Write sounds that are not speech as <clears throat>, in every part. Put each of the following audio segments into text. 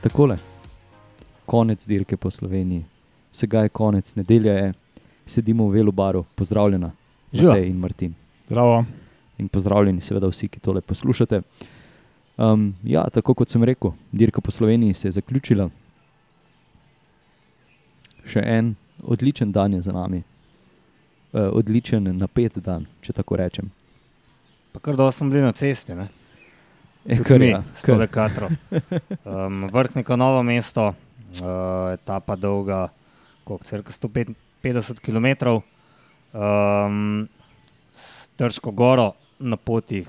takole. Konec dirke po Sloveniji, vsega je konec, nedelja je, sedimo v Velobaru, pozdravljena, Živijo. Matej in Martin. Zdravo. In pozdravljeni, seveda, vsi, ki tole poslušate. Um, ja, tako kot sem rekel, dirka po Sloveniji se je zaključila. Še en odličen dan je za nami, uh, odličen, napet dan, če tako rečem. Pa kar dolgo smo bili na cesti, ne? E, kar, sto kar. dekatrov. Um, Vrhniko novo mesto, uh, etapa dolga, koliko, cirka 150 km. Um, s Trško goro na poti.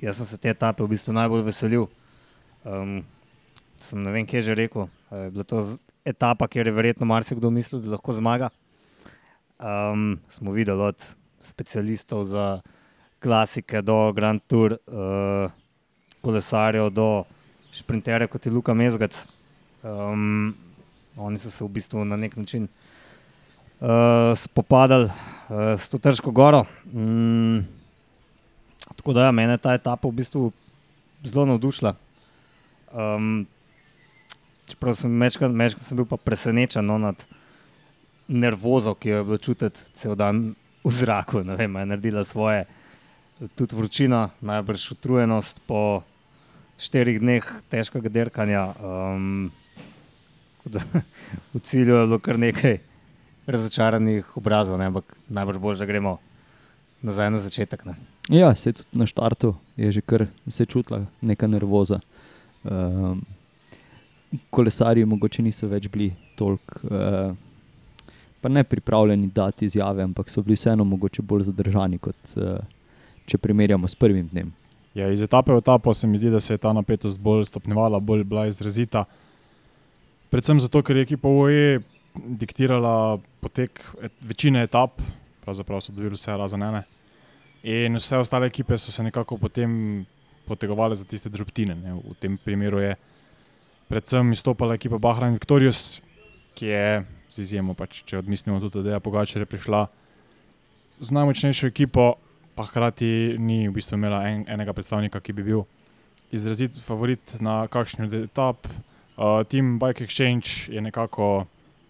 Jaz sem se te etape v bistvu najbolj veselil. Um, sem ne vem, kje že rekel. Je bila to etapa, kjer je verjetno marsikdo mislil, da lahko zmaga. Um, smo videli od specialistov za klasike do Grand Tour, uh, kolesarjev do šprinterjev, kot je Luka Mezgac. Um, oni so se v bistvu na nek način uh, spopadali uh, s to težko goro. Mm, tako da ja, mene je ta etapa v bistvu zelo navdušila. Um, čeprav sem večkrat sem bil pa presenečen no, nad nervozo, ki jo je bilo čutiti cel dan v zraku. Ne vem, je naredila svoje, tudi vročina, najbrž utrujenost po štirih dneh težkega derkanja. Um, da <laughs> v cilju je bilo kar nekaj razočaranih obrazov, ne, ampak najbrž bolj, da gremo nazaj na začetek. Ne. Ja, se tudi na štartu je že kar se čutila neka nervoza. Um, kolesarji mogoče niso več bili toliko, uh, pa ne pripravljeni dati izjave, ampak so bili vseeno mogoče bolj zadržani, kot uh, če primerjamo s prvim dnem. Ja, iz etape v etapo se mi zdi, da se je ta napetost bolj stopnjevala, bolj bila izrazita. Predvsem zato, ker je ekipa OE diktirala potek et, večine etap, pravzaprav so dobili vse razen ene. In vse ostale ekipe so se nekako potem potegovale za tiste drobtine. Ne. V tem primeru je predvsem izstopala ekipa Bahrain Victorious, ki je z izjemo, pač, če odmislimo tudi, da je Pogačer prišla z najmočnejšo ekipo, pa hkrati ni v bistvu imela en, enega predstavnika, ki bi bil izrazit favorit na kakšni od etap. Uh, Team Bike Exchange je nekako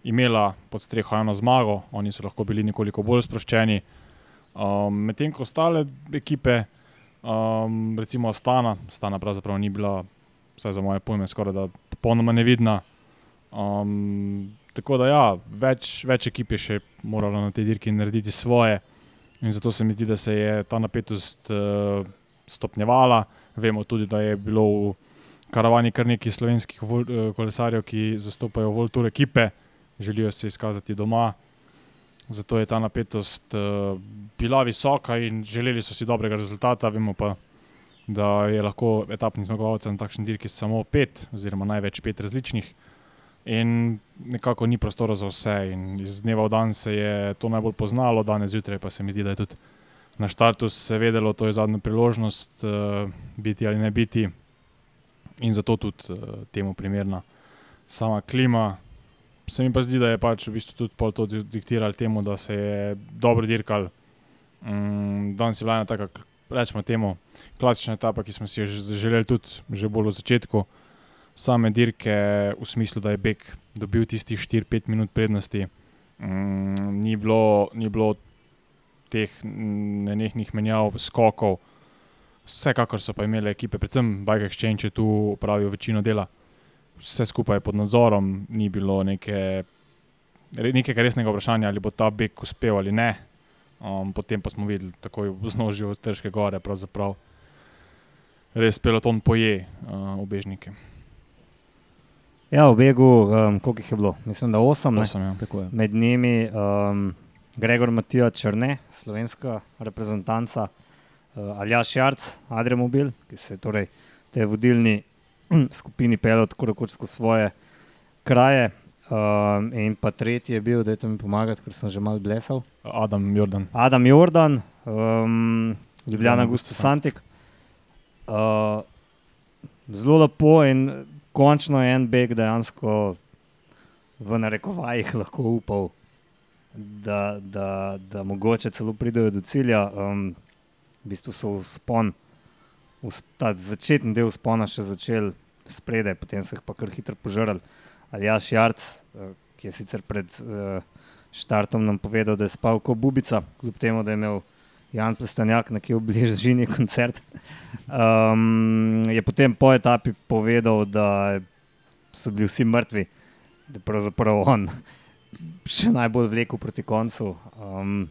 imela pod streho eno zmago, oni so lahko bili nekoliko bolj sproščeni. Um, Medtem ko ostale ekipe, um, recimo Stana, Stana pravzaprav ni bila, vsaj za moje pojme, skoraj da popolnoma nevidna. Um, tako da, ja, več, več ekip je še moralo na tej dirki narediti svoje. In zato se mi zdi, da se je ta napetost uh, stopnjevala. Vemo tudi, da je bilo v karavani kar nekaj slovenskih vol, uh, kolesarjev, ki zastopajo Voltur ekipe, želijo se izkazati doma. Zato je ta napetost uh, bila visoka in želeli so si dobrega rezultata. Vemo pa, da je lahko etapni zmagovalec na takšni dirki samo pet, oziroma največ pet različnih. In nekako ni prostora za vse, in iz dneva v dan se je to najbolj poznalo, danes zjutraj pa se mi zdi, da je tudi na štartu se vedelo, da je zadnja priložnost uh, biti ali ne biti, in zato tudi uh, temu primerna sama klima. Se mi pa zdi, da je pač v bistvu tudi to di- diktiralo temu, da se je dobro dirkal. Mm, danes je bila ena taka, rečemo temu, klasična etapa, ki smo si jo že- želeli tudi že bolj v začetku same dirke, v smislu, da je Bek dobil tistih 4-5 minut prednosti. Mm, ni, bilo, ni bilo teh nenehnih menjav, skokov, vsekakor so pa imele ekipe, predvsem Bike Exchange, je tu upravil večino dela. Vse skupaj je pod nadzorom, ni bilo neke, nekega resnega vprašanja, ali bo ta Bek uspel ali ne. Um, potem pa smo videli, takoj v znožju Težke gore, pravzaprav res peloton poje uh, obežnike. Ja, v begu, um, koliko jih je bilo? Mislim, da osem. Osem, ja. Med njimi um, Gregor Matija Črne, slovenska reprezentanca, uh, Aljaš Jarc, Adremobil, ki se je torej v tej vodilni <clears throat> skupini pelil tako rekoč skozi svoje kraje. Um, in pa tretji je bil, da je mi pomagati, ker sem že mal blesal. Adam Jordan. Adam Jordan, um, Ljubljana Gusto Gusto Santik. Uh, zelo lepo in končno je en beg dejansko v narekovajih lahko upal, da, da, da mogoče celo pridejo do cilja. Um, v bistvu so spon, ta začetni del spona še začeli spredaj, potem so jih pa kar hitro požrli. Aljaš Jarc, uh, ki je sicer pred uh, štartom nam povedal, da je spal kot bubica, kljub temu, da je imel Jan Plestanjak nekje v bližini <laughs> koncert. Um, je potem po etapi povedal, da so bili vsi mrtvi, da je pravzaprav on <laughs> še najbolj vlekel proti koncu. Um,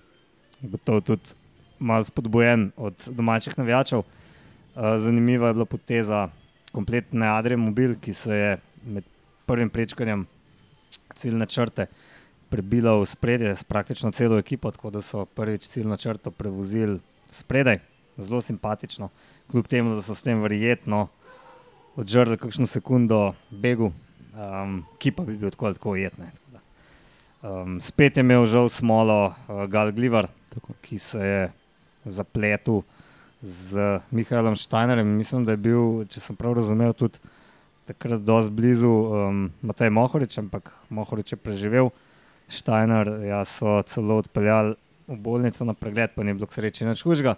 gotovo tudi malo spodbujen od domačih navijačev. Uh, zanimiva je bila poteza kompletne Adrije Mobil, ki se je med prvim prečkanjem ciljne črte prebila v spredje s praktično celo ekipo, tako da so prvič ciljno črto prevozili spredaj, zelo simpatično, kljub temu, da so s tem verjetno odžrli kakšno sekundo begu, um, ki pa bi bil tako ali tako ujetne. Um, spet je imel žal smolo uh, Gal Glivar, ki se je zapletel z Mihajlom Steinerjem. Mislim, da je bil, če sem prav razumel, tudi takrat dosti blizu um, Matej Mohorič, ampak Mohorič je preživel. Steiner ja, so celo odpeljali v bolnico na pregled, pa ni bilo sreče nič hujšega.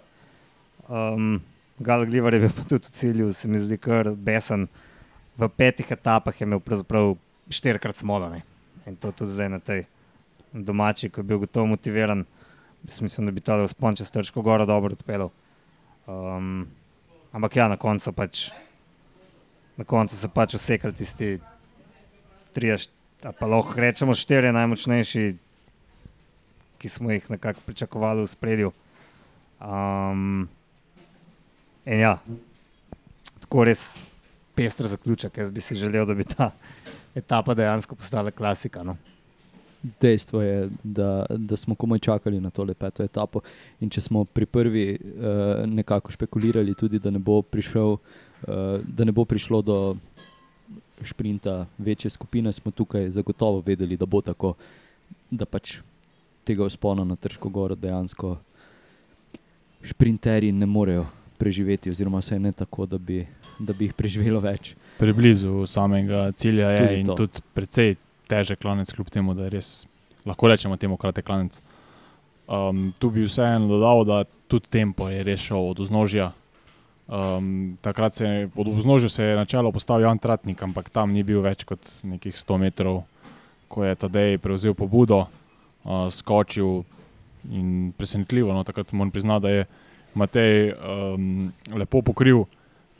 Um, Gal Glivar je bil pa tudi v cilju, se mi zdi kar besen. V petih etapah je imel pravzaprav štirikrat smolane. In to tudi zdaj na tej domači, ki je bil gotovo motiviran. Mislim, da bi to vzpon čez Trško goro dobro odpeljal. Um, ampak ja, na koncu, pač, na koncu se pač usekali tisti tri, pa lahko rečemo štiri najmočnejši, ki smo jih nekako pričakovali v spredju. Um, in ja, tako res pester zaključek. Jaz bi si želel, da bi ta etapa dejansko postala klasika. No? Dejstvo je, da, da smo komaj čakali na to peto etapo. In če smo pri prvi uh, nekako špekulirali, tudi, da, ne prišel, uh, da ne bo prišlo do sprinta večje skupine, smo tukaj zagotovo vedeli, da bo tako, da pač tega vzpona na Trško goro dejansko sprinterji ne morejo preživeti, oziroma vse ne tako, da bi, da bi jih preživelo več. Preblizu samega cilja je tudi in to. tudi precej težek klanec, kljub temu, da je res, lahko rečemo, temu kratek klanec. Um, tu bi vseeno dodal, da tudi tempo je rešil od vznožja. Um, takrat se je od vznožja se je načelo postavil Jan Tratnik, ampak tam ni bil več kot nekih 100 metrov, ko je Tadej prevzel pobudo, uh, skočil in presenetljivo. No, takrat moram priznati, da je Matej um, lepo pokril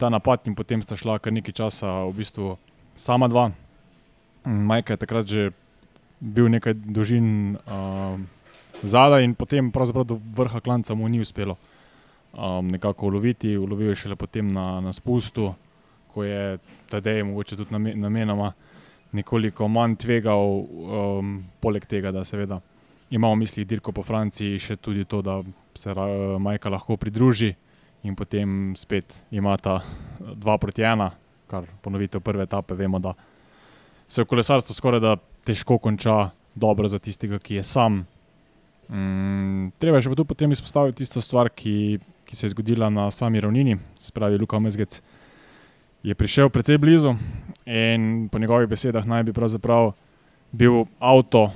ta napad in potem sta šla kar nekaj časa v bistvu sama dva. Majka je takrat že bil nekaj dolžin uh, zadaj, in potem do vrha klanca mu ni uspelo nekako uloviti. Ulovil je šele potem na, na spustu, ko je tedaj mogoče tudi namenoma nekoliko manj tvegal, um, poleg tega, da seveda ima v mislih dirko po Franciji, še tudi to, da se uh, Majka lahko pridruži in potem spet ima ta dva proti ena, kar ponovitev prve etape, vemo, da se v kolesarstvu skoraj da težko konča dobro za tistega, ki je sam. Mm, treba je še potem izpostaviti tisto stvar, ki, ki se je zgodila na sami ravnini, se pravi, Luka Mezgec je prišel precej blizu in po njegovih besedah naj bi pravzaprav bil avto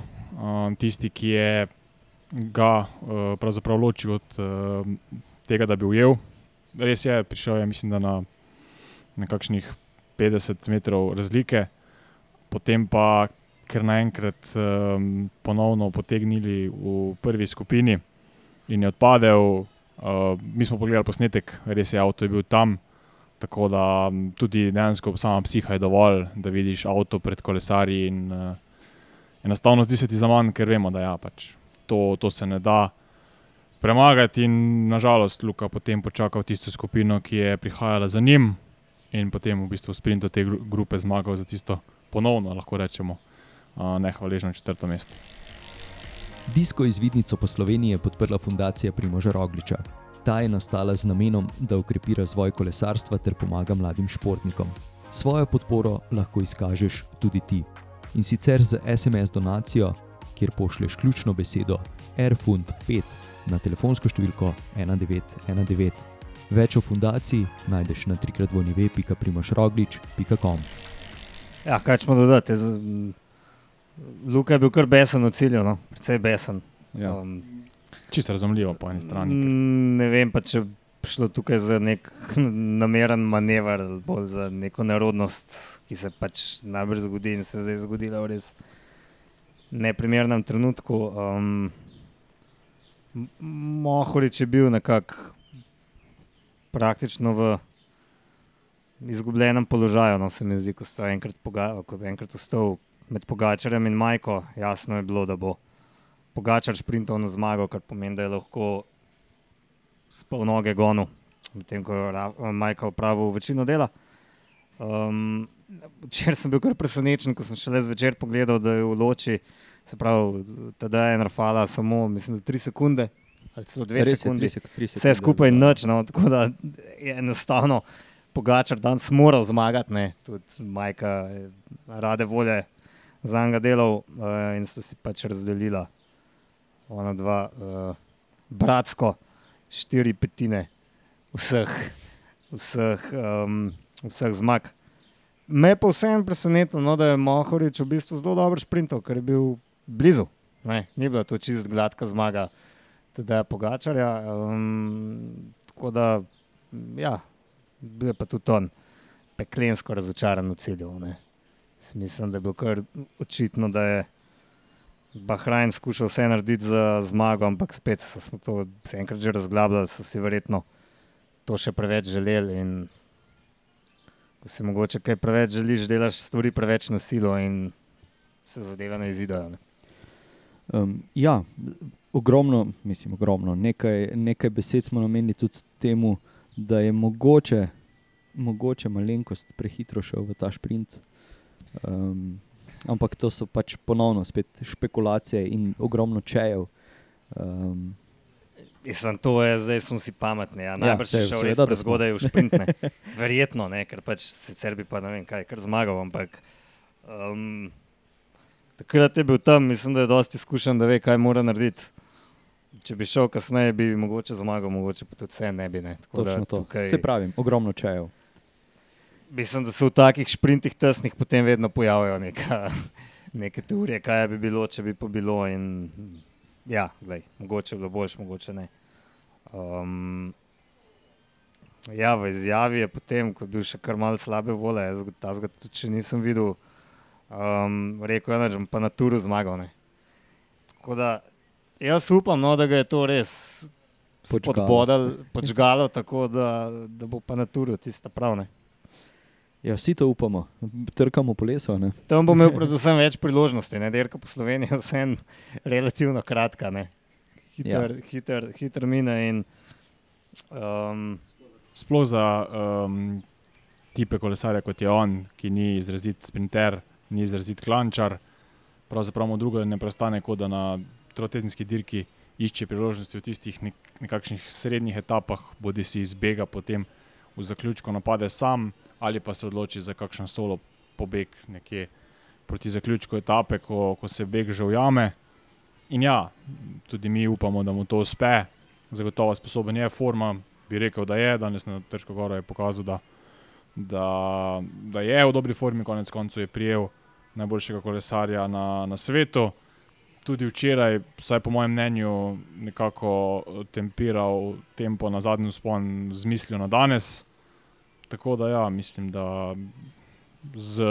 tisti, ki je ga uh, ločil od tega, da bi ujel. Res je, prišel je, mislim, na nekakšnih 50 metrov razlike potem pa ker naenkrat um, ponovno potegnili v prvi skupini in je odpadel. Uh, mi smo pogledali posnetek, res je, avto je bil tam. Tako da tudi dejansko sama psiha je dovolj, da vidiš avto pred kolesarji. In, uh, enostavno zdi se ti za manj, ker vemo, da ja, pač to, to se ne da premagati. In nažalost, Luka potem počakal tisto skupino, ki je prihajala za njim, in potem v bistvu sprinto te grupe zmagal za tisto ponovno, lahko rečemo, nehvaležno četrto mesto. Disko izvidnico po Sloveniji je podprla fundacija Primoža Rogliča. Ta je nastala z namenom, da ukrepi razvoj kolesarstva ter pomaga mladim športnikom. Svojo podporo lahko izkažeš tudi ti. In sicer z SMS donacijo, kjer pošleš ključno besedo Airfund 5 na telefonsko številko 1919. Več o fundaciji najdeš na trikratvojnive.primožroglič.com. Ja, kaj smo dodati? Luka je bil kar besen v cilju, no? predvsej besen. Ja. Um, Čisto razumljivo po eni strani. Ne vem pa, če šlo tukaj za nek <laughs> nameren manever, ali bolj za neko narodnost, ki se pač najbolj zgodi in se je zdaj zgodila v res neprimernem trenutku. Um, Mohorič je bil nekako praktično v izgubljenem položaju, no se mi zdi, ko sta enkrat, poga- ko je enkrat vstal med Pogačarjem in Majko, jasno je bilo, da bo Pogačar sprintal na zmago, kar pomeni, da je lahko spal noge gonu, medtem ko je Majka upravil večino dela. Um, Včeraj sem bil kar presenečen, ko sem šele zvečer pogledal, da je v loči, se pravi, tada je Rafala samo, mislim, da tri sekunde ali celo dve Res je, sekundi. tri sek- tri Vse sekunde. skupaj nič, no, tako da je enostavno Pogačar danes moral zmagati, ne, tudi Majka je rade volje za njega delal uh, in so si pač razdelila ona dva uh, bratsko, štiri petine vseh, vseh, um, vseh zmag. Me je pa vseeno presenetilo, no, da je Mohorič v bistvu zelo dobro sprintal, ker je bil blizu. Ne, ni bila to čist gladka zmaga, teda Pogačarja. Um, tako da, ja, bil je pa tudi on peklensko razočaran v cilju. ne. Mislim, da je bilo kar očitno, da je Bahrajn skušal vse narediti za zmago, ampak spet smo to enkrat že razglabljali, so si verjetno to še preveč želeli. In ko si mogoče kaj preveč želiš, delaš stvari preveč na silo in se zadeve ne izidejo. Ne. Um, ja, ogromno, mislim, ogromno. Nekaj, nekaj besed smo namenili tudi temu, da je mogoče, mogoče malenkost prehitro šel v ta sprint. Um, ampak to so pač ponovno spet špekulacije in ogromno čejev. Um, Mislim, to je, zdaj smo si pametni. Ja. Najbrž saj, ja, šel res da prezgodaj v sprintne. <laughs> Verjetno, ne, ker pač sicer bi pa ne vem kaj, kar zmagal, ampak um, takrat je bil tam, mislim, da je dosti izkušen, da ve, kaj mora narediti. Če bi šel kasneje, bi mogoče zmagal, mogoče pa tudi vse ne bi. Ne. Tako da točno to. tukaj- Se pravim, ogromno čejev. Mislim, da se v takih sprintih tesnih potem vedno pojavljajo neka, neke teorije, kaj bi bilo, če bi pa bilo. In, ja, glej, mogoče je bilo boljš, mogoče ne. Um, ja, v izjavi je potem, ko je bil še kar malce slabe vole, jaz ga- tazga tudi še nisem videl, um, rekel je, da bom pa na turu zmagal. Ne. Tako da jaz upam, no, da ga je to res Podžgalo. spodbodal, podžgalo, tako da, da bo pa na turu tista pravna. Ja, vsi to upamo, trkamo po lesu. ne? Tam bo imel <laughs> predvsem več priložnosti, ne? dirka po Sloveniji je vseeno relativno kratka, ne? hiter, ja. hiter, hiter mine. In, um, Sploh za um, tipe kolesarja kot je on, ki ni izrazit sprinter, ni izrazit klančar, pravzaprav mu drugo ne prestane, kot da na trotedenski dirki išče priložnosti v tistih nek, nekakšnih srednjih etapah, bodi si izbega, potem v zaključku napade sam ali pa se odloči za kakšen solo pobeg nekje proti zaključku etape, ko, ko se beg že ujame. In ja, tudi mi upamo, da mu to uspe, zagotovo sposoben je, forma bi rekel, da je, danes na Težko goro je pokazal, da, da, da je v dobri formi, konec koncev je prijel najboljšega kolesarja na, na svetu. Tudi včeraj, vsaj po mojem mnenju, nekako tempiral tempo na zadnji spon z mislijo na danes. Tako da ja, mislim, da z,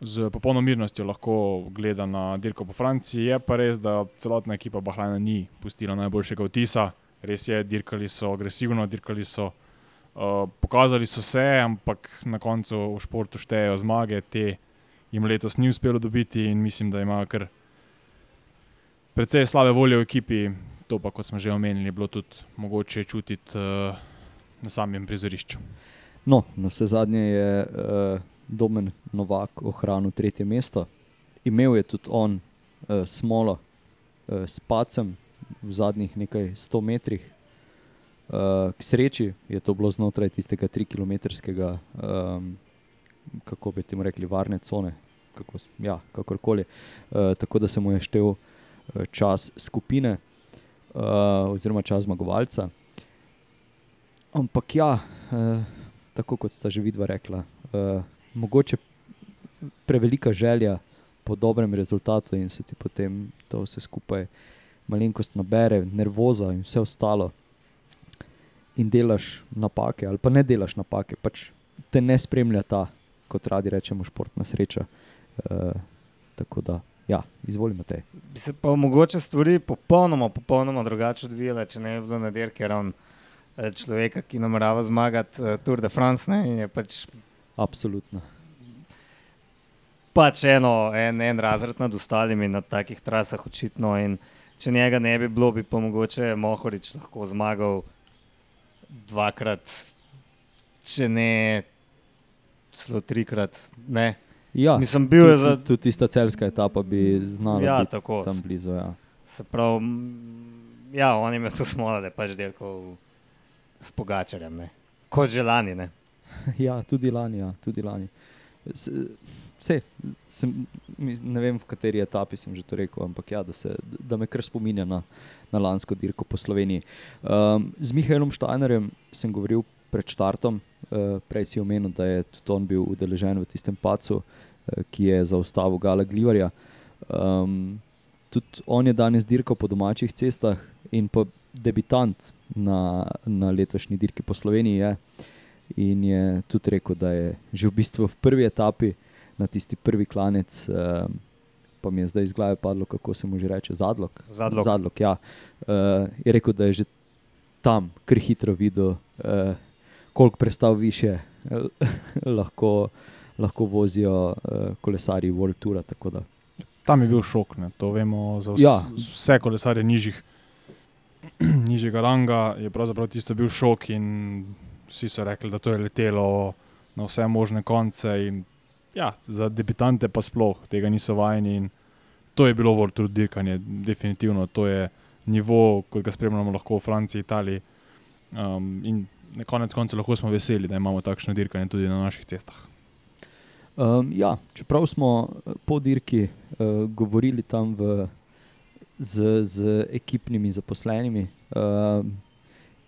z popolno mirnostjo lahko gleda na dirko po Franciji. Je pa res, da celotna ekipa Bahrajna ni pustila najboljšega vtisa. Res je, dirkali so agresivno, dirkali so, uh, pokazali so se, ampak na koncu v športu štejejo zmage, te jim letos ni uspelo dobiti in mislim, da imajo kar precej slabe volje v ekipi. To pa, kot smo že omenili, je bilo tudi mogoče čutiti uh, na samem prizorišču. No, na vse zadnje je uh, Domen Novak ohranil tretje mesto. Imel je tudi on uh, smolo uh, s pacem v zadnjih nekaj sto metrih. Uh, k sreči je to bilo znotraj tistega 3-kilometrskega, um, kako bi temu rekli, varne cone, kako, ja, kakorkoli. Uh, tako da se mu je štel uh, čas skupine uh, oziroma čas zmagovalca. Ampak ja, uh, tako kot sta že vidva rekla, uh, mogoče prevelika želja po dobrem rezultatu in se ti potem to vse skupaj malenkost nabere, nervoza in vse ostalo. in delaš napake, ali pa ne delaš napake, pač te ne spremlja ta, kot radi rečemo, športna sreča. Uh, tako da, ja, izvolimo te. Bi se pa mogoče stvari popolnoma, popolnoma drugače odvijale, če ne bi bilo na dirki ravno eh, človeka, ki namerava zmagati uh, Tour de France. Ne, pač, Absolutno. Pač eno, en, en razred nad ostalimi na takih trasah, očitno. In če njega ne bi bilo, bi pa mogoče Mohorič lahko zmagal dvakrat, če ne celo trikrat. Ne. Ja, Mislim, bil je tudi, za tudi tista celska etapa, bi znala Ja, tako. tam blizu. Ja. Se pravi, ja, on je imel to smola, da je pač delal s pogačarjem, ne. kot že lani. Ne. <laughs> ja, tudi lani. Ja, tudi lani. S- Se, sem, ne vem, v kateri etapi sem že to rekel, ampak ja, da, se, da me kar spominja na, na lansko dirko po Sloveniji. Um, z Mihajlom Štajnerjem sem govoril pred štartom, uh, prej si omenil, da je tudi on bil udeležen v tistem pacu, uh, ki je zaustavil Gala Glivarja. Um, tudi on je danes dirkal po domačih cestah in pa debitant na, na letošnji dirki po Sloveniji. Je. In je tudi rekel, da je že v bistvu v prvi etapi na tisti prvi klanec, um, pa mi je zdaj iz glave padlo, kako se mu že reče, zadlog. Zadlog. zadlog ja. uh, je rekel, da je že tam kar hitro videl, uh, koliko prestav više eh, <laughs> lahko, lahko vozijo uh, kolesari World Tour. Tam je bil šok, ne? to vemo za vse, Ja. vse kolesarje nižjih, <clears throat> nižjega ranga. Je pravzaprav tisto bil šok in vsi so rekli, da to je letelo na vse možne konce. In, ja, za debitante pa sploh tega niso vajeni. To je bilo World Tour dirkanje, definitivno. To je nivo, kot ga spremljamo lahko v Franciji, Italiji. Um, in na konec koncev lahko smo veseli, da imamo takšno dirkanje tudi na naših cestah. Um, ja, čeprav smo eh, po dirki uh, govorili tam v, z, z ekipnimi zaposlenimi, um,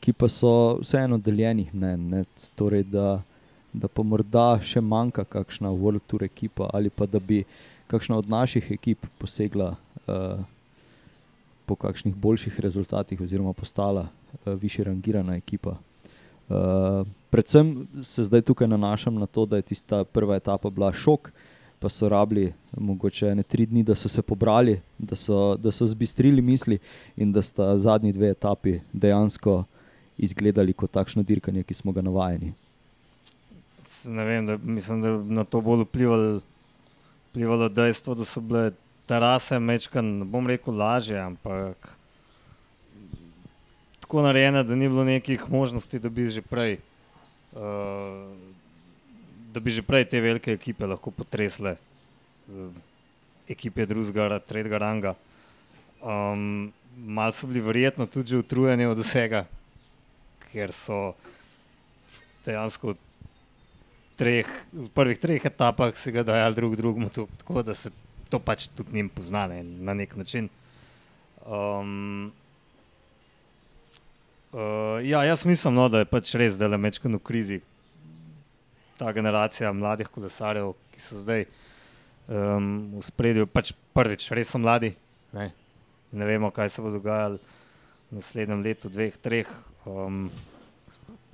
ki pa so vseeno deljenih mnen, ne, torej da, da pa morda še manjka kakšna World Tour ekipa ali pa da bi kakšna od naših ekip posegla uh, po kakšnih boljših rezultatih oziroma postala uh, više rangirana ekipa. Uh, predvsem se zdaj tukaj nanašam na to, da je tista prva etapa bila šok, pa so rabili mogoče ne tri dni, da so se pobrali, da so, da so zbistrili misli in da sta zadnji dve etapi dejansko izgledali kot takšno dirkanje, ki smo ga navajeni. Ne vem, da, mislim, da je na to bolj vplivalo, vplivalo dejstvo, da so bile terase mečkan, ne bom rekel lažje, ampak tako narejene, da ni bilo nekih možnosti, da bi že prej, da bi že prej te velike ekipe lahko potresle, uh, ekipe drugega, tretjega ranga. Um, Mal so bili verjetno tudi že utrujeni od vsega, ker so dejansko treh, v prvih treh etapah si ga dajali drug drugemu, tako da se to pač tudi njim pozna ne, na nek način. Um, ja, jaz mislim, no, da je pač res, da je mečkan v krizi ta generacija mladih kolesarjev, ki so zdaj um, v spredju. Pač prvič, res so mladi, ne, ne vemo, kaj se bo dogajalo v naslednjem letu, dveh, treh. Um,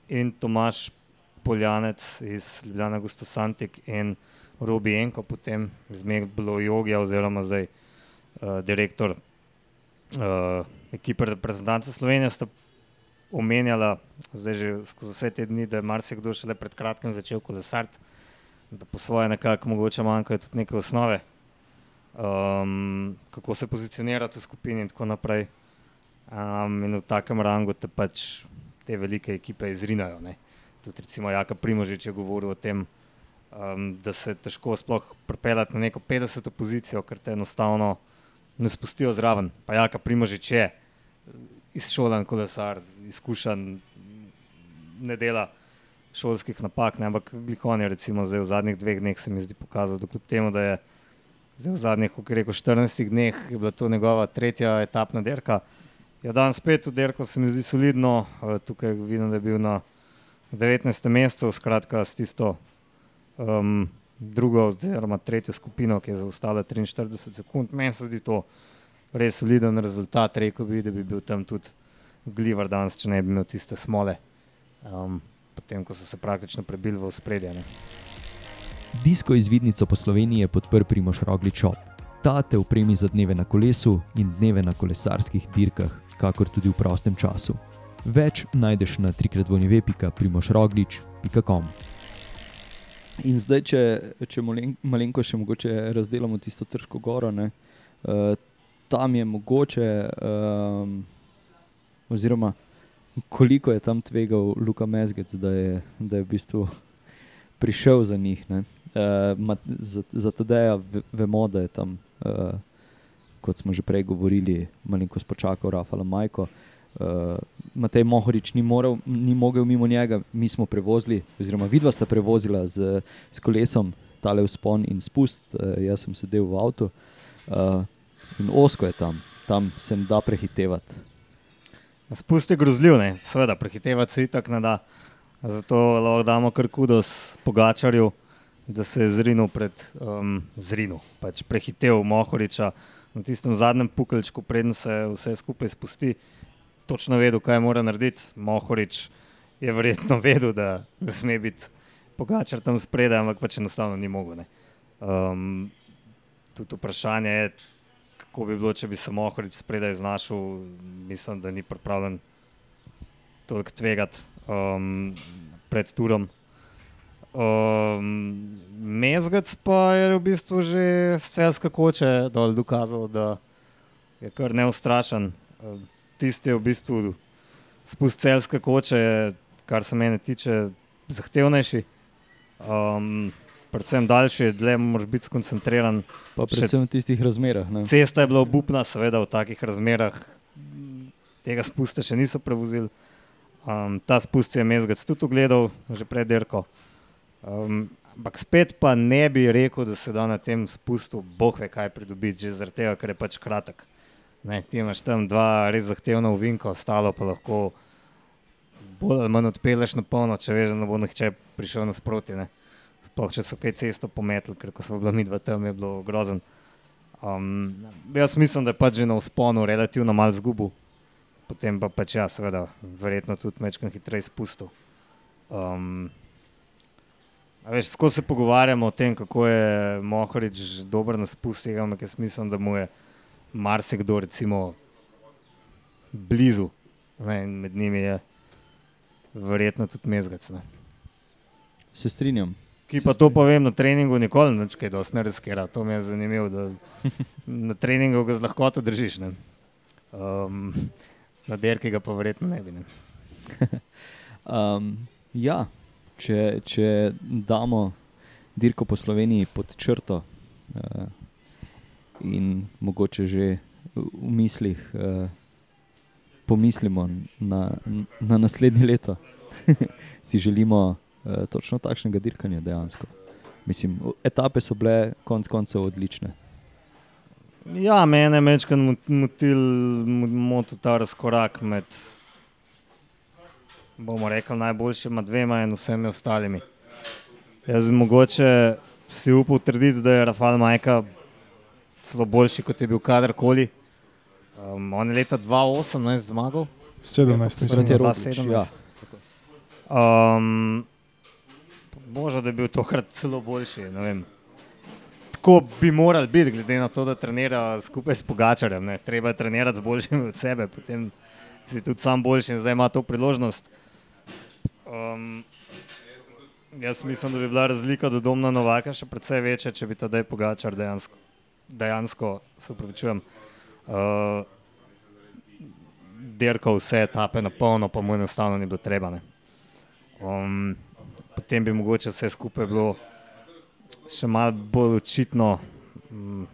in Tomaš Poljanec iz Ljubljana, Gusto Santik in Robi Enko, potem zmeraj bilo Jogija, oziroma zdaj uh, direktor uh, ekipe reprezentance Slovenije, sta omenjala, zdaj že skozi vse te dni, da je marsikdo šele pred kratkim začel kolesariti, da po svoje nekako mogoče manjkajo tudi neke osnove, um, kako se pozicionirati v skupini in tako naprej. Um, in v takem rangu te pač te velike ekipe izrinajo. Ne. Tudi recimo Jaka Primožič je govoril o tem, um, da se je težko sploh pripeljati na neko 50. pozicijo, ker te enostavno ne spustijo zraven. Pa Jaka Primožič je izšolan kolesar, izkušen, ne dela šolskih napak, ne, ampak Glihon je zdaj v zadnjih dveh dneh se mi zdi pokazal, da kljub temu, da je zdaj v zadnjih, kako rekel, 14 dneh je bila to njegova tretja etapna dirka. Je dan spet v dirko, se mi zdi solidno, eh, tukaj vidim, da je bil na 19. mestu, skratka s tisto um, drugo, oziroma tretjo skupino, ki je zaostala 43 sekund. Meni se zdi to res soliden rezultat, rekel bi, da bi bil tam tudi Glivar danes, če ne bi imel tiste smole, um, potem ko so se praktično prebili v spredje. Disko izvidnico po Sloveniji je podprl Primoš Roglič Shop. Ta te upremi za dneve na kolesu in dneve na kolesarskih dirkah, kakor tudi v prostem času. Več najdeš na trikratvojneve.primošroglič.com. In zdaj, če, če malen, malenko še mogoče razdelimo tisto Trško goro, ne, uh, tam je mogoče, um, oziroma koliko je tam tvegal Luka Mezgec, da je, da je v bistvu prišel za njih. Uh, za za TD-ja vemo, da je tam, uh, kot smo že prej govorili, malenko spočakal Rafaela Majko. Uh, Matej Mohorič ni, moral, ni mogel mimo njega, mi smo prevozili, oziroma vidva sta prevozila z, z kolesom, tale vzpon in spust, uh, jaz sem sedel v avtu. Uh, in osko je tam, tam se ne da prehitevati. Spust je grozljiv, ne? seveda, prehitevati se itak ne da. Zato lahko damo kar kudos Pogačarju, da se je zrinil pred um, zrinu, pač prehitev Mohoriča na tistem zadnjem pukelčku, preden se vse skupaj spusti. Točno vedel, kaj mora narediti. Mohorič je verjetno vedel, da ne sme biti Pogačar tam spredaj, ampak pač enostavno ni mogel. Um, tudi vprašanje je, kako bi bilo, če bi se Mohorič spredaj znašel. Mislim, da ni pripravljen toliko tvegati um, pred turom. Um, Mezgac pa je v bistvu že vse skakoče dol dokazal, da je kar neustrašen. Um, tisti je v bistvu spust celske koče, kar se mene tiče, zahtevnejši. Um, predvsem daljši, dlje moraš biti skoncentriran. Pa predvsem v tistih razmerah. Ne? Cesta je bila obupna, seveda v takih razmerah tega spusta še niso prevozili. Um, ta spust je Mezgac tudi ogledal, že pred dirko. Um, ampak spet pa ne bi rekel, da se da na tem spustu boh ve kaj pridobiti, že zaradi tega, ker je pač kratek. Ne, ti imaš tam dva res zahtevna uvinka, ostalo pa lahko bolj ali manj odpeleš na polno, če veš, da ne bo nihče prišel nasproti. Sploh če so kaj cesto pometli, ker ko so bila mi dva tam, je bilo grozen. Um, jaz mislim, da je pač že na usponu relativno malo zgubil potem pa pač ja, seveda, verjetno tudi večkrat hitreje spustil. Um, veš, ko se pogovarjamo o tem, kako je Mohorič dober na spust, tega, ampak jaz mislim, da mu je marsikdo recimo blizu. Ne, med njimi je verjetno tudi mezgac. Ne. Se strinjam. Ki pa to povem na treningu, nikoli ne čekaj, da se ne razkera. To mi je zanimivo, da na treningu ga z lahkoto držiš. Um, na derki ga pa verjetno ne bi. Ne. um, <laughs> ja, če, če damo dirko po Sloveniji pod črto uh, in mogoče že v mislih uh, pomislimo na, na naslednje leto, <laughs> si želimo točno takšnega dirkanja dejansko. Mislim, etape so bile konec koncev odlične. Ja, mene je večkrat motil mot ta razkorak med, bomo rekli, najboljšima dvema in vsemi ostalimi. Jaz bi mogoče si upal trditi, da je Rafael Majka celo boljši, kot je bil kadarkoli. Um, on je leta 2018 zmagal. 17, mislim, da je 2017. Ja. Um, Bože, da je bil tokrat celo boljši tako bi morali biti, glede na to, da trenira skupaj s Pogačarjem. Ne. Treba je trenirati z boljšimi od sebe, potem si tudi sam boljši in zdaj ima to priložnost. Um, jaz mislim, da bi bila razlika do Domna Novaka še precej večja, če bi tedaj Pogačar dejansko, dejansko se upravičujem, uh, dirkal vse etape na polno, pa mu enostavno ni bilo treba. Um, potem bi mogoče vse skupaj bilo še malo bolj očitno. Mm,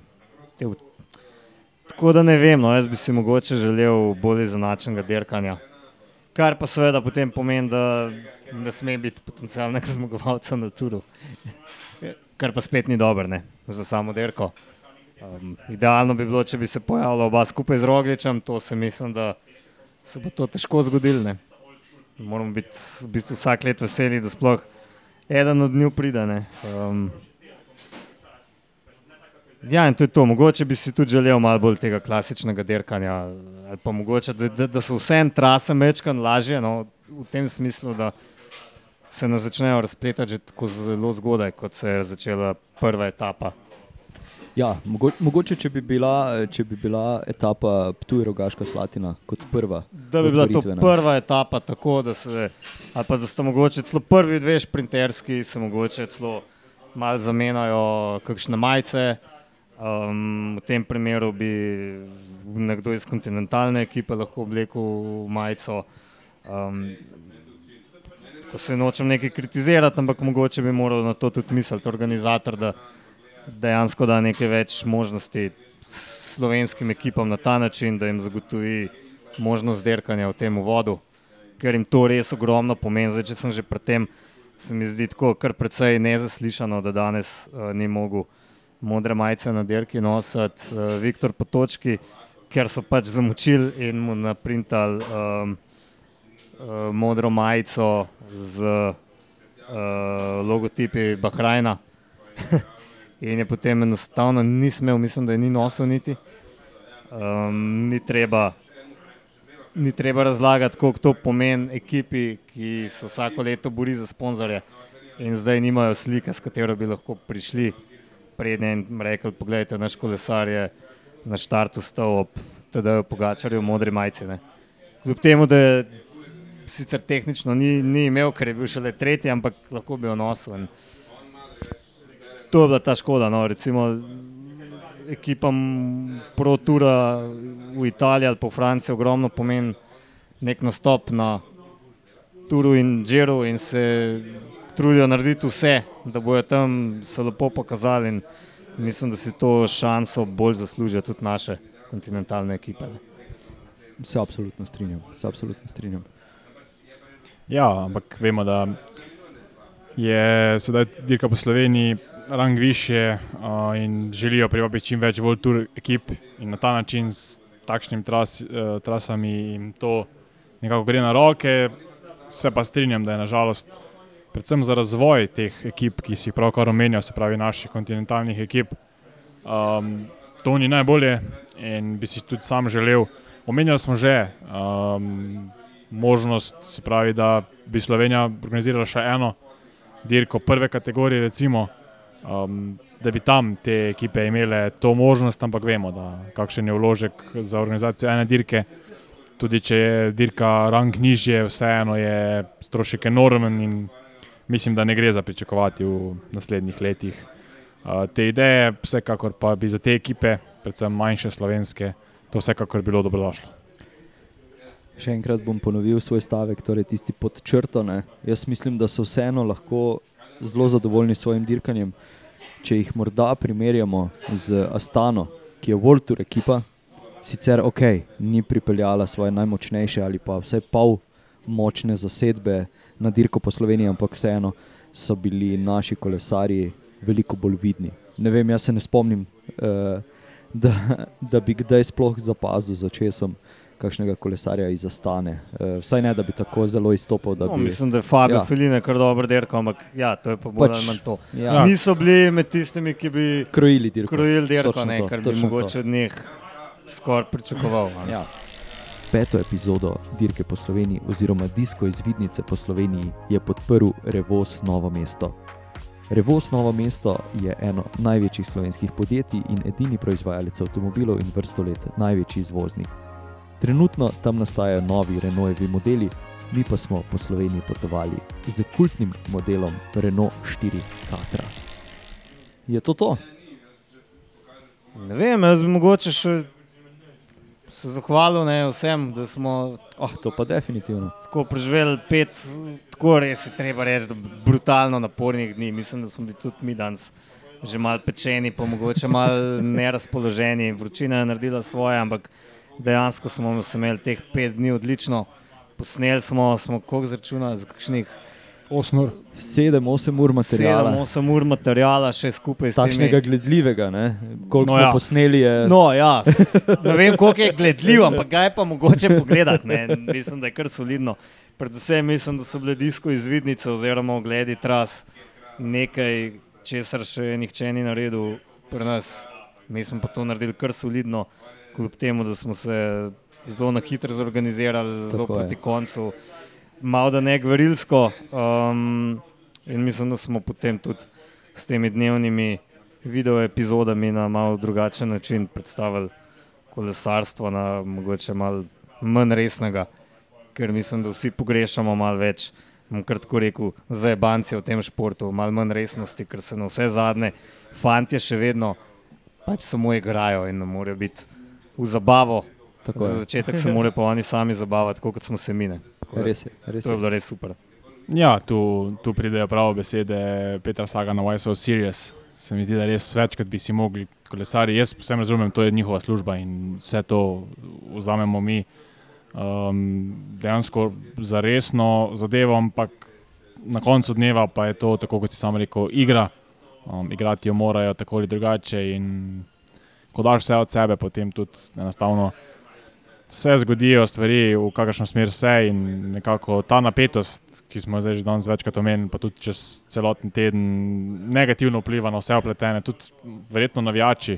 tako da ne vem, no, jaz bi si mogoče želel bolj izenačenega dirkanja. Kar pa seveda potem pomeni, da ne sme biti potencialnega <laughs> zmagovalca na turu. <laughs> Kar pa spet ni dobro za samo dirko. Um, idealno bi bilo, če bi se pojavila oba skupaj z Rogličem, to se mislim, da se bo to težko zgodilo. Moramo biti v bistvu vsak let veseli, da sploh eden od njih pride. Um, Ja, in to je to. Mogoče bi si tudi želel malo bolj tega klasičnega dirkanja, ali pa mogoče, da, da, da so vse en trase mečkan lažje, no, v tem smislu, da se ne začnejo razpletati že tako zelo zgodaj, kot se je začela prva etapa. Ja, mogo, mogoče, če bi, bila, če bi bila etapa Ptuj-Rogaška Slatina kot prva. Da bi bila to prva etapa, tako da se, ali pa da sta mogoče celo prvi dve šprinterski, se mogoče celo malo zamenjajo, kakšne majice. Um, v tem primeru bi nekdo iz kontinentalne ekipe lahko oblekel majico. Um, ko se nočem nekaj kritizirati, ampak mogoče bi moral na to tudi misliti organizator, da dejansko da nekaj več možnosti slovenskim ekipam na ta način, da jim zagotovi možnost derkanja v tem vodu, ker jim to res ogromno pomeni. Zdaj, če sem že pri tem, se mi zdi tako kar precej nezaslišano, da danes uh, ni mogel modre majice na derki nositi uh, Viktor Potočki, ker so pač zamočili in mu naprintali um, uh, modro majico z uh, logotipi Bahrajna. <laughs> in je potem enostavno ni smel, mislim, da je ni nosil niti. Um, ni, treba, ni treba razlagati, koliko to pomeni ekipi, ki se vsako leto bori za sponzorje in zdaj nimajo slike, s katero bi lahko prišli prednje in rekli: Poglejte, naš kolesar je na štartu stal ob TD-ju Pogačarju v modri majici. Ne. Kljub temu, da je sicer tehnično ni, ni imel, ker je bil šele tretji, ampak lahko bi jo nosil. In to je bila ta škoda. No. Recimo, ekipam ProTura v Italiji ali v Franciji ogromno pomeni nek nastop na Turu in Džiru in se trudijo narediti vse, da bojo tam se lepo pokazali. In mislim, da si to šanso bolj zaslužijo tudi naše kontinentalne ekipe. ne. Se absolutno strinjam. Se absolutno strinjam. Ja, ampak vemo, da je sedaj dirka po Sloveniji rang više uh, in želijo privabiti čim več World Tour ekip in na ta način s takšnimi tras, uh, trasami jim to nekako gre na roke. Se pa strinjam, da je nažalost predvsem za razvoj teh ekip, ki si pravkar omenjal, se pravi naših kontinentalnih ekip, um, to ni najbolje in bi si tudi sam želel. Omenjali smo že um, možnost, se pravi, da bi Slovenija organizirala še eno dirko prve kategorije, recimo, um, da bi tam te ekipe imele to možnost, ampak vemo, da kakšen je vložek za organizacijo ene dirke. Tudi če je dirka rang nižje, vseeno je strošek enormen in mislim, da ne gre za pričakovati v naslednjih letih. Uh, te ideje, vsekakor pa bi za te ekipe, predvsem manjše slovenske, to vsekakor bilo dobrodošlo. Še enkrat bom ponovil svoj stavek, torej tisti pod črto. Ne. Jaz mislim, da so vseeno lahko zelo zadovoljni s svojim dirkanjem. Če jih morda primerjamo z Astano, ki je World Tour ekipa, sicer ok, ni pripeljala svoje najmočnejše ali pa vsaj pol močne zasedbe na dirko po Sloveniji, ampak vseeno so bili naši kolesarji veliko bolj vidni. Ne vem, jaz se ne spomnim, uh, da, da bi kdaj sploh zapazil z očesom kakšnega kolesarja iz Astane. Uh, vsaj ne, da bi tako zelo izstopal. No, bi- mislim, da je Fabio Ja. Feline kar dobro derkal, ampak ja, to je pa bolj Pač, ali manj to. Ja, Ja. Niso bili med tistimi, ki bi krojili dirko. krojili derko, Točno ne, to, kar bi mogoče od njih skoraj pričakoval. a ne. Ja. Peto epizodo dirke po Sloveniji oziroma disko izvidnice po Sloveniji je podprl Revoz Novo mesto. Revoz Novo mesto je eno največjih slovenskih podjetij in edini proizvajalec avtomobilov in vrsto let največji izvoznik. Trenutno tam nastajajo novi Renaultovi modeli, mi pa smo po Sloveniji potovali z kultnim modelom Renault 4 Tatra. Je to to? Ne vem, jaz bi mogoče še se zahvalil ne, vsem, da smo Oh, to pa definitivno. tako preživeli pet, tako res je treba reči, da brutalno napornih dni. Mislim, da smo bili tudi mi danes že malo pečeni, pa mogoče malo <laughs> nerazpoloženi. Vročina je naredila svoje, ampak dejansko smo se imeli teh pet dni odlično. Posneli smo, smo koliko zračunali, za kakšnih 8 ur. 7-8 ur materijala. 7-8 ur materijala, še skupaj s Takšnega temi. gledljivega, ne? koliko No smo ja. posneli. Je... No, ja, ne vem, koliko je gledljiv, ampak ga je pa mogoče pogledati. Ne. Mislim, da je kar solidno. Predvsem mislim, da so bile disko izvidnice oziroma ogledi tras nekaj, česar še nihče ni naredil pri nas. Mi smo pa to naredili kar solidno, kljub temu, da smo se zelo na hitro zorganizirali, zelo Tako je. proti koncu. malo da ne gverilsko. Um, in mislim, da smo potem tudi s temi dnevnimi video epizodami na malo drugačen način predstavili kolesarstvo, na mogoče malo manj resnega, ker mislim, da vsi pogrešamo malo več. tako rekel, za banke v tem športu, malo manj resnosti, ker se na vse zadnje, fanti še vedno pač samo igrajo in ne morejo biti v zabavo. Tako Za je. začetek se morajo pa oni sami zabavati, tako kot smo se mi. Res je. Res To je je. bilo res super. Ja, tu, tu pridejo prave besede Petra Saga na Why So Serious. Se mi zdi, da res več, kot bi si mogli kolesari. Jaz vsem razumem, to je njihova služba in vse to vzamemo mi um, dejansko za resno zadevo, ampak na koncu dneva pa je to, tako kot si sam rekel, igra. Um, igrati jo morajo tako ali drugače in ko daš vse od sebe, potem tudi enostavno se zgodijo stvari, v kakršno smer se in nekako ta napetost, ki smo jo zdaj že danes večkrat omenili, pa tudi čez celoten teden, negativno vpliva na vse opletene. Tudi verjetno navijači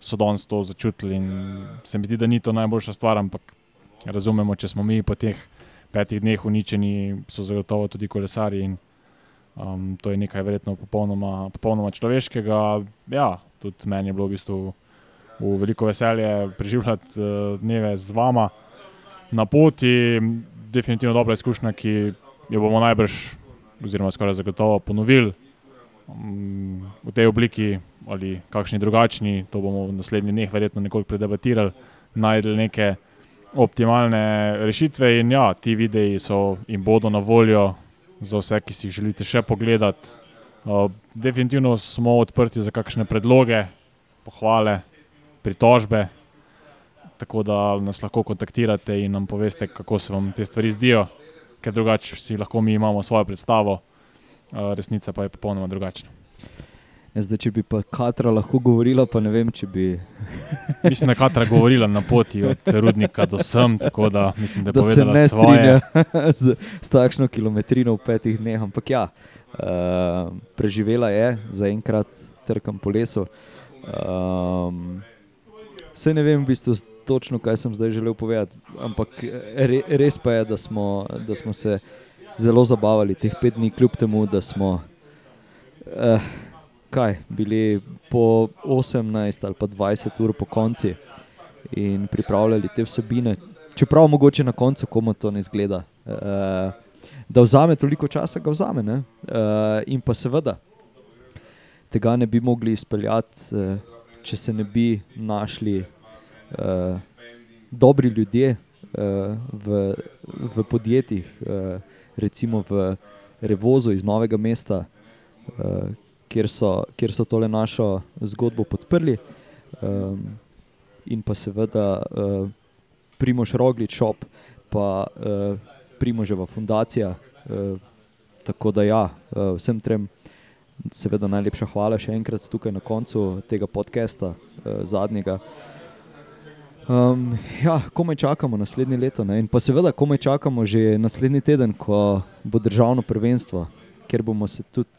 so danes to začutili in se mi zdi, da ni to najboljša stvar, ampak razumemo, če smo mi po teh petih dneh uničeni, so zagotovo tudi kolesari in um, to je nekaj verjetno popolnoma, popolnoma človeškega. Ja, tudi meni je bilo v bistvu v veliko veselje preživljati uh, dneve z vama na poti. Definitivno dobra izkušnja, ki jo bomo najbrž, oziroma skoraj zagotovo ponovili um, v tej obliki ali kakšni drugačni. To bomo v naslednjih dneh verjetno nekoliko predebatirali, najdel neke optimalne rešitve. In ja, ti videi so in bodo na voljo za vse, ki si jih želite še pogledati. Uh, definitivno smo odprti za kakšne predloge, pohvale, pritožbe. Tako da nas lahko kontaktirate in nam poveste, kako se vam te stvari zdijo, ker drugače si lahko mi imamo svojo predstavo, uh, resnica pa je popolnoma drugačna. Ja, Zdaj, če bi pa Katra lahko govorila, pa ne vem, če bi, <laughs> Mislim, da je Katra govorila na poti od Rudnika do sem, tako da mislim, da je da se povedala ne svoje. <laughs> z, s takšno kilometrino v petih dneh. Ampak ja, uh, preživela je zaenkrat trkam po lesu. Um, Vse ne vem, v bistvu, točno kaj sem zdaj želel povedati, ampak re, res pa je, da smo, da smo se zelo zabavali teh pet dni, kljub temu, da smo uh, kaj, bili po 18 ali pa 20 ur po konci in pripravljali te vsebine. Čeprav mogoče na koncu komu to ne zgleda. Uh, da vzame toliko časa, ga vzame. Uh, in pa seveda, tega ne bi mogli izpeljati, uh, če se ne bi našli uh, dobri ljudje uh, v, v podjetjih, uh, recimo v Revozu iz Novega mesta, uh, kjer, so, kjer so tole našo zgodbo podprli. Um, in pa seveda uh, Primož Roglič, šop, pa uh, Primoževa fundacija. Uh, tako da ja, uh, vsem trem. Seveda najlepša hvala še enkrat tukaj na koncu tega podcasta, eh, zadnjega. Um, ja, komaj čakamo naslednje leto ne? in pa seveda komaj čakamo že naslednji teden, ko bo državno prvenstvo, ker bomo se tudi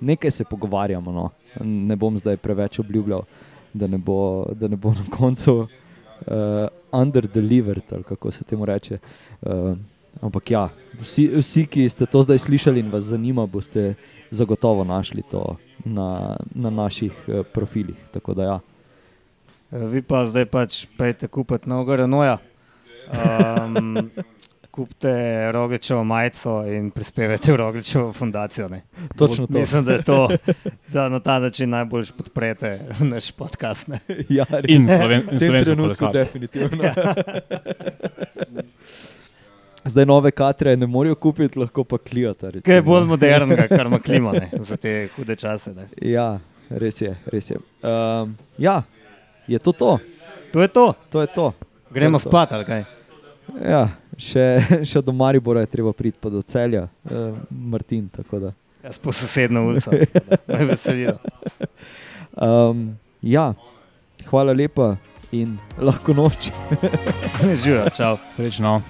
nekaj se pogovarjamo. No? Ne bom zdaj preveč obljubljal, da ne bo, da ne bo na koncu uh, under-delivered, ali kako se temu reče. Uh, ampak ja, vsi, vsi, ki ste to zdaj slišali in vas zanima, boste zagotovo našli to na, na naših uh, profilih. Tako da ja. Vi pa zdaj pač pejte kupiti novega Renoja. Um, <laughs> kupite Rogličevo majico in prispevajte v Rogličevo fundacijo. Ne. Točno to. Mislim, da je to, <laughs> da na ta način najbolj podprete <laughs> naš podcast. Ne. Ja, res. In, sloven, in slovensko kolesarstvo. definitivno. Zdaj nove katre ne morejo kupiti, lahko pa klijata. Kaj je bolj modernega, kar ima klima ne, za te hude čase. Ne. Ja, res je. Res je. Um, ja, je to to. To je to. to, je to. Gremo To spat ali kaj. Ja, še, <laughs> še do Maribora je treba priti, pa do celja, uh, Martin. tako da. Jaz po sosednjo <laughs> ulico. Me veselijo. Um, ja, hvala lepa in lahko noč. <laughs> Živijo, čau. Srečno.